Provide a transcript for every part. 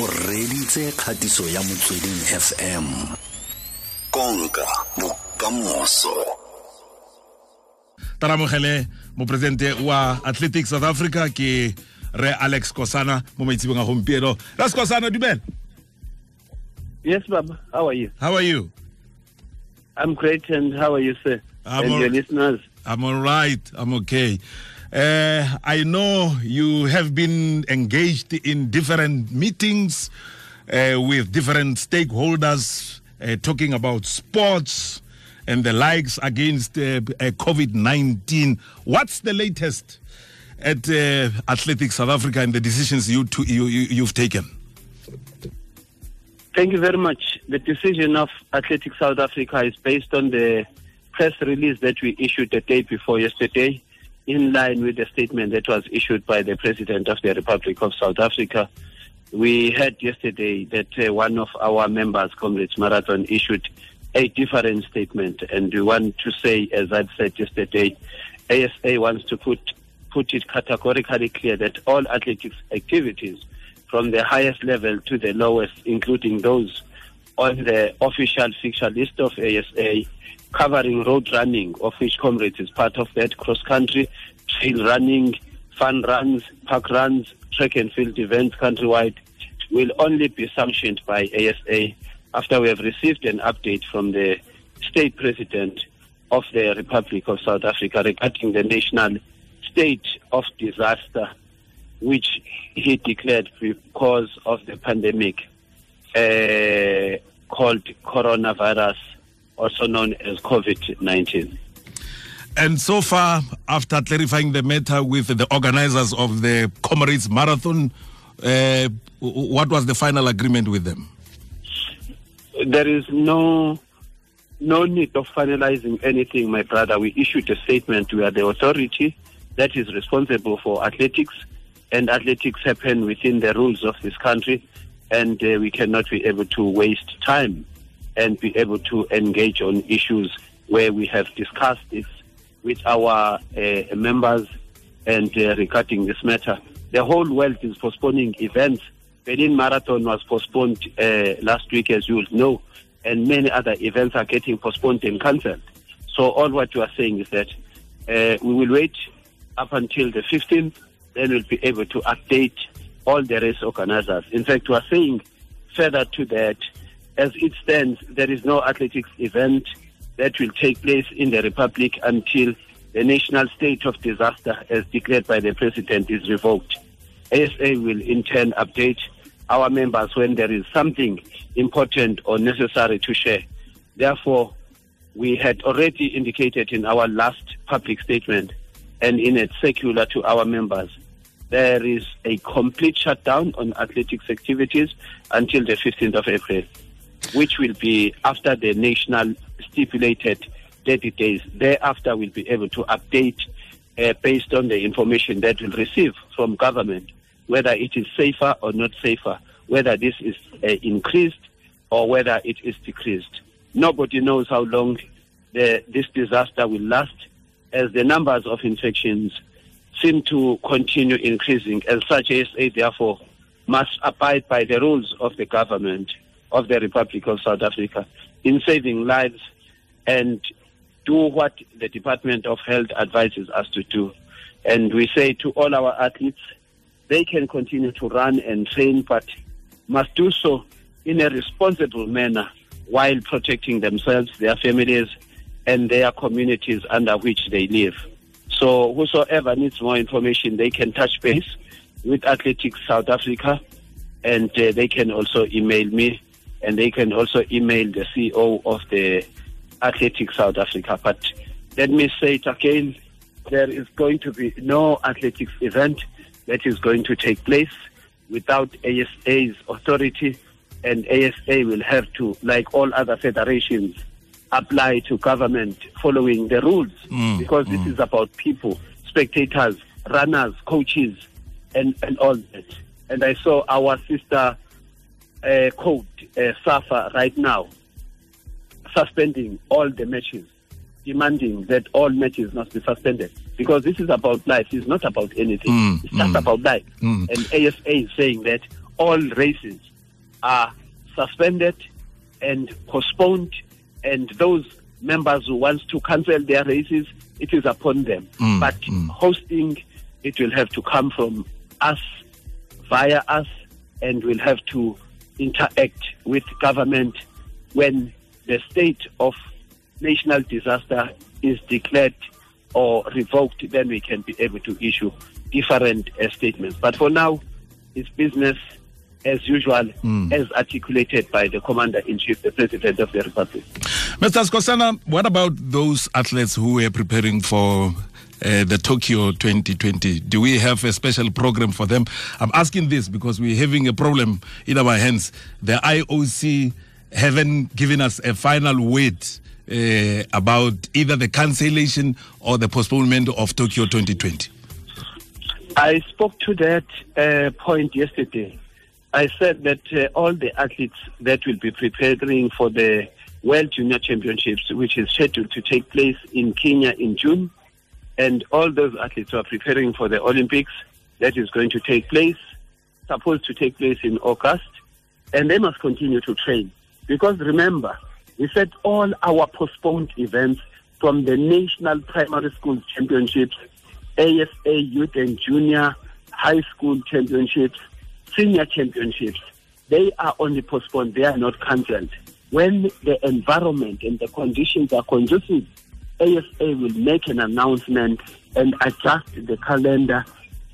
o reditse kgatiso ya motsweding fm konka bokamoso taramogele moporesidente wa athletics south africa ke re alex kosana mo maitsibong a gompieno ras kosana dumela Yes, Baba. How are you? how are you I'm great, and how are you, sir? I'm and all- your listeners. i'm all right i'm okay uh, i know you have been engaged in different meetings uh, with different stakeholders uh, talking about sports and the likes against uh, uh, covid-19 what's the latest at uh, athletics south africa and the decisions you, to, you, you you've taken? Thank you very much. The decision of Athletics South Africa is based on the press release that we issued the day before yesterday, in line with the statement that was issued by the President of the Republic of South Africa. We heard yesterday that uh, one of our members, Comrades Marathon, issued a different statement, and we want to say, as I've said yesterday, ASA wants to put put it categorically clear that all athletics activities, from the highest level to the lowest, including those on the official fixture list of ASA, covering road running, of which Comrades is part of that, cross country, trail running, fun runs, park runs, track and field events countrywide, will only be sanctioned by ASA after we have received an update from the state president of the Republic of South Africa regarding the national state of disaster which he declared because of the pandemic uh, called coronavirus, also known as COVID 19. And so far, after clarifying the matter with the organizers of the Comrades Marathon, uh, what was the final agreement with them? There is no no need of finalizing anything, my brother. We issued a statement. We are the authority that is responsible for athletics, and athletics happen within the rules of this country, and uh, we cannot be able to waste time and be able to engage on issues where we have discussed this with our uh, members and uh, regarding this matter. The whole world is postponing events. Berlin Marathon was postponed uh, last week, as you will know, and many other events are getting postponed and cancelled. So all what you are saying is that uh, we will wait up until the 15th, then we'll be able to update all the race organizers. In fact, we are saying further to that, as it stands, there is no athletics event that will take place in the Republic until the national state of disaster, as declared by the President, is revoked. ASA will in turn update our members when there is something important or necessary to share. Therefore, we had already indicated in our last public statement and in a circular to our members there is a complete shutdown on athletics activities until the 15th of April, which will be after the national stipulated 30 days. Thereafter, we'll be able to update uh, based on the information that we'll receive from government, whether it is safer or not safer, whether this is uh, increased or whether it is decreased. Nobody knows how long the, this disaster will last, as the numbers of infections seem to continue increasing. As such, ASA therefore must abide by the rules of the government of the Republic of South Africa in saving lives and do what the Department of Health advises us to do. And we say to all our athletes, they can continue to run and train, but must do so in a responsible manner while protecting themselves, their families, and their communities under which they live. So whosoever needs more information, they can touch base with Athletics South Africa, and uh, they can also email me, and they can also email the CEO of the Athletics South Africa. But let me say it again, there is going to be no athletics event that is going to take place without ASA's authority, and ASA will have to, like all other federations, apply to government following the rules Mm, because this is about people, spectators, runners, coaches, and, and all that. And I saw our sister uh, code, uh, SAFA, right now suspending all the matches, demanding that all matches must be suspended. Because this is about life, it's not about anything. Mm, it's just mm. about life. Mm. And ASA is saying that all races are suspended and postponed, and those members who want to cancel their races, it is upon them. Mm, but mm. hosting, it will have to come from us, via us, and we'll have to interact with government when the state of national disaster is declared or revoked, then we can be able to issue different uh, statements. But for now, it's business as usual, Mm. as articulated by the Commander in Chief, the President of the Republic. Mr. Skhosana, what about those athletes who were preparing for uh, the Tokyo 2020? Do we have a special program for them? I'm asking this because we're having a problem in our hands. The IOC haven't given us a final word uh, about either the cancellation or the postponement of Tokyo 2020. I spoke to that uh, point yesterday. I said that uh, all the athletes that will be preparing for the World Junior Championships, which is scheduled to take place in Kenya in June, and all those athletes who are preparing for the Olympics, that is going to take place, supposed to take place in August, and they must continue to train. Because remember, we said all our postponed events from the National Primary School Championships, ASA Youth and Junior High School Championships, Senior Championships, they are only postponed, they are not cancelled. When the environment and the conditions are conducive, ASA will make an announcement and adjust the calendar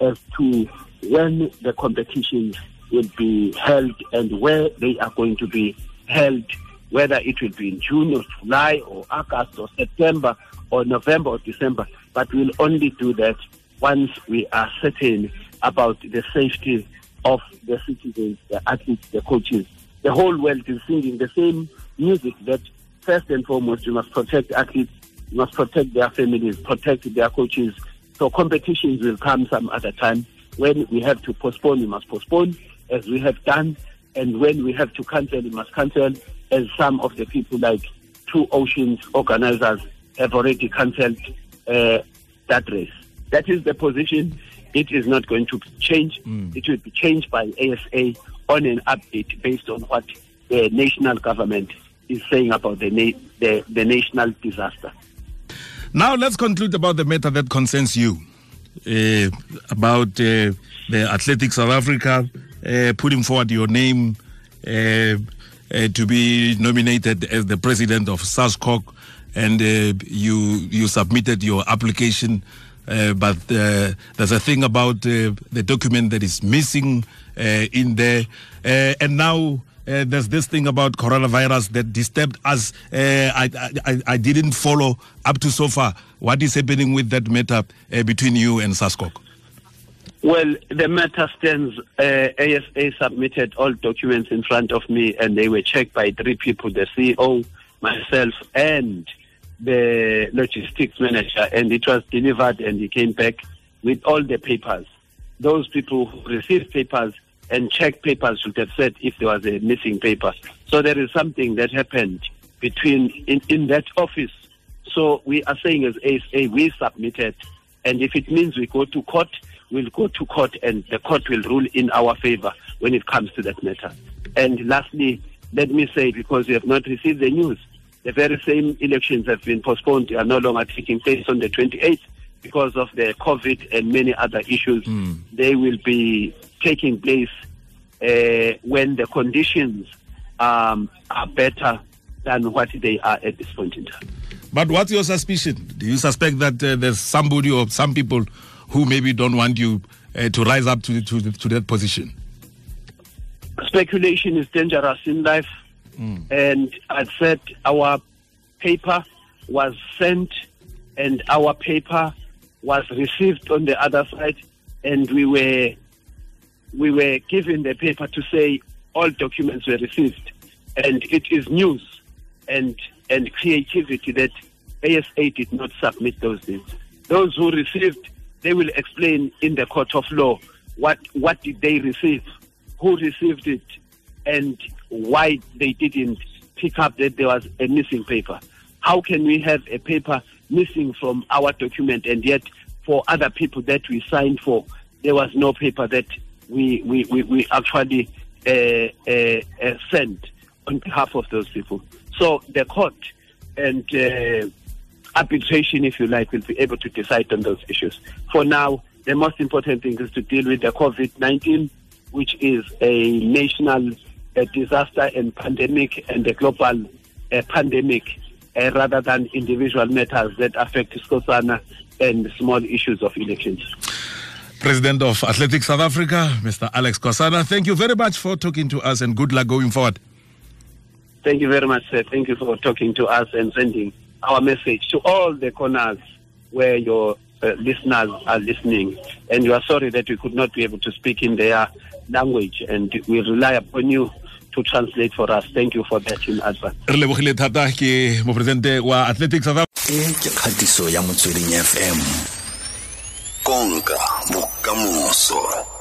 as to when the competitions will be held and where they are going to be held, whether it will be in June or July or August or September or November or December. But we'll only do that once we are certain about the safety of the citizens, the athletes, the coaches. The whole world is singing the same music that first and foremost you must protect athletes, must protect their families, protect their coaches. So competitions will come some other time. When we have to postpone, we must postpone, as we have done. And when we have to cancel, we must cancel, as some of the people like Two Oceans organizers have already cancelled uh, that race. That is the position. It is not going to change. It will be changed by ASA on an update based on what the national government is saying about the, na- the, the national disaster. Now let's conclude about the matter that concerns you, uh, about uh, the Athletics South Africa uh, putting forward your name to be nominated as the president of SASCOC, and you you submitted your application. But there's a thing about the document that is missing in there, and now uh, there's this thing about coronavirus that disturbed us. Uh, I, I, I didn't follow up to so far. What is happening with that matter uh, between you and SASCOC? Well, the matter stands. Uh, ASA submitted all documents in front of me, and they were checked by three people: the CEO, myself, and the logistics manager. And it was delivered, and he came back with all the papers. Those people who received papers and check papers should have said if there was a missing paper. So there is something that happened between in, in that office. So we are saying as ASA, we submitted, and if it means we go to court, we'll go to court, and the court will rule in our favor when it comes to that matter. And lastly, let me say, because we have not received the news, the very same elections have been postponed, they are no longer taking place on the 28th because of the COVID and many other issues. Hmm. They will be taking place uh, when the conditions um, are better than what they are at this point in time. But what's your suspicion? Do you suspect that uh, there's somebody or some people who maybe don't want you uh, to rise up to, to, to that position? speculation is dangerous in life. And I said our paper was sent and our paper was received on the other side and we were we were given the paper to say all documents were received and it is news and and creativity that ASA did not submit those things. Those who received, they will explain in the court of law what what did they receive, who received it, and why they didn't pick up that there was a missing paper. How can we have a paper missing from our document and yet for other people that we signed for, there was no paper that we, we, we, we actually uh, uh, uh, sent on behalf of those people. So the court and arbitration, if you like, will be able to decide on those issues. For now, the most important thing is to deal with the COVID 19, which is a national uh, disaster and pandemic and a global uh, pandemic uh, rather than individual matters that affect Skhosana and small issues of elections. President of Athletics South Africa, Mr. Aleck Skhosana, thank you very much for talking to us and good luck going forward. Thank you very much, sir. Thank you for talking to us and sending our message to all the corners where your uh, listeners are listening. And you are sorry that we could not be able to speak in their language, and we rely upon you to translate for us. Thank you for that in advance. re lebogile thata ke moporesidente wa athletics south ke kgatiso ya motsweding fm konka Bocamoço.